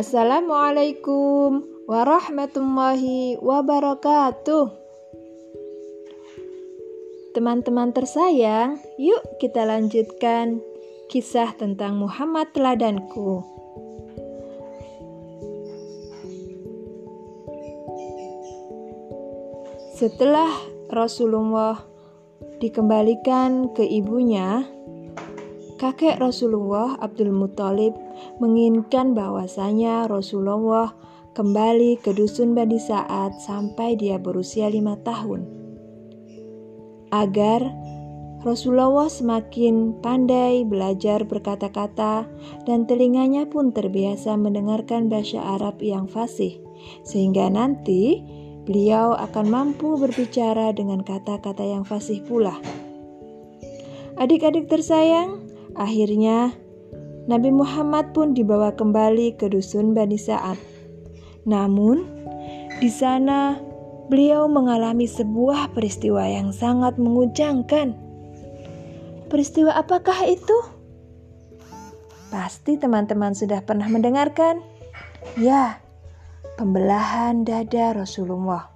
Assalamualaikum warahmatullahi wabarakatuh. Teman-teman tersayang, yuk kita lanjutkan kisah tentang Muhammad teladanku. Setelah Rasulullah dikembalikan ke ibunya, kakek Rasulullah Abdul Muthalib menginginkan bahwasanya Rasulullah kembali ke dusun Bani Sa'ad sampai dia berusia lima tahun. Agar Rasulullah semakin pandai belajar berkata-kata dan telinganya pun terbiasa mendengarkan bahasa Arab yang fasih, sehingga nanti beliau akan mampu berbicara dengan kata-kata yang fasih pula. Adik-adik tersayang, Akhirnya, Nabi Muhammad pun dibawa kembali ke dusun Bani Sa'ad. Namun, di sana beliau mengalami sebuah peristiwa yang sangat menguncangkan. Peristiwa apakah itu? Pasti teman-teman sudah pernah mendengarkan. Ya, pembelahan dada Rasulullah.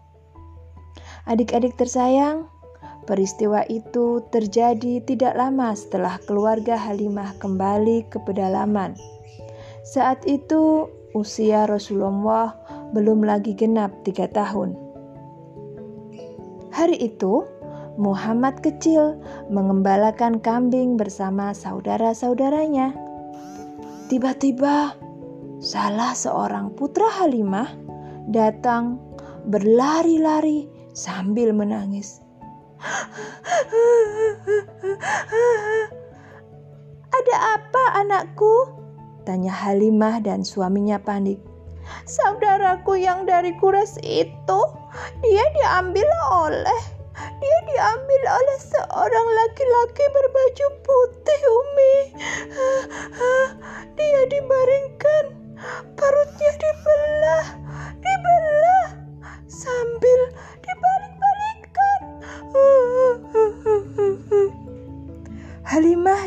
Adik-adik tersayang, Peristiwa itu terjadi tidak lama setelah keluarga Halimah kembali ke pedalaman. Saat itu usia Rasulullah belum lagi genap tiga tahun. Hari itu, Muhammad kecil mengembalakan kambing bersama saudara-saudaranya. Tiba-tiba, salah seorang putra Halimah datang berlari-lari sambil menangis. Ada apa anakku? Tanya Halimah dan suaminya panik. Saudaraku yang dari Kures itu, dia diambil oleh dia diambil oleh seorang laki-laki berbaju putih, Umi.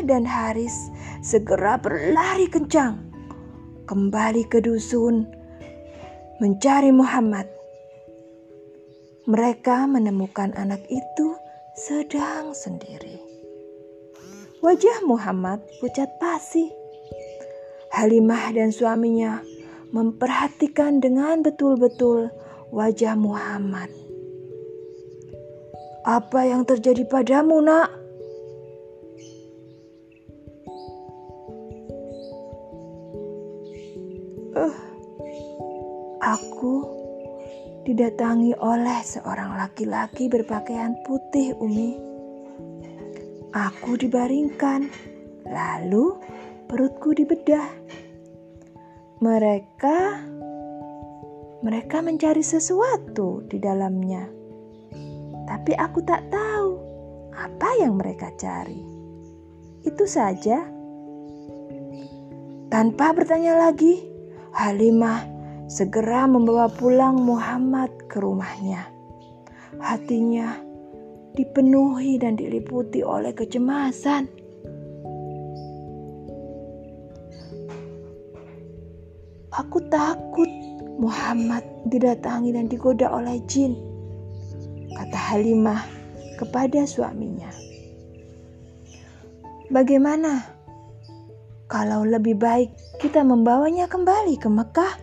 Dan Haris segera berlari kencang kembali ke dusun mencari Muhammad. Mereka menemukan anak itu sedang sendiri. Wajah Muhammad pucat pasi. Halimah dan suaminya memperhatikan dengan betul-betul wajah Muhammad. Apa yang terjadi padamu, Nak? Uh, aku didatangi oleh seorang laki-laki berpakaian putih, Umi. Aku dibaringkan, lalu perutku dibedah. Mereka mereka mencari sesuatu di dalamnya. Tapi aku tak tahu apa yang mereka cari. Itu saja. Tanpa bertanya lagi, Halimah segera membawa pulang Muhammad ke rumahnya. Hatinya dipenuhi dan diliputi oleh kecemasan. Aku takut Muhammad didatangi dan digoda oleh jin, kata Halimah kepada suaminya. Bagaimana kalau lebih baik kita membawanya kembali ke Mekah?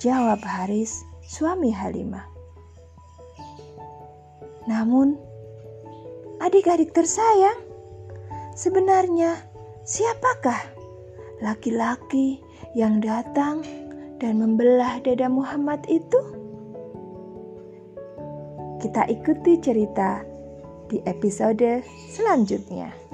Jawab Haris, suami Halimah. Namun, adik-adik tersayang, sebenarnya siapakah laki-laki yang datang dan membelah dada Muhammad itu? Kita ikuti cerita di episode selanjutnya.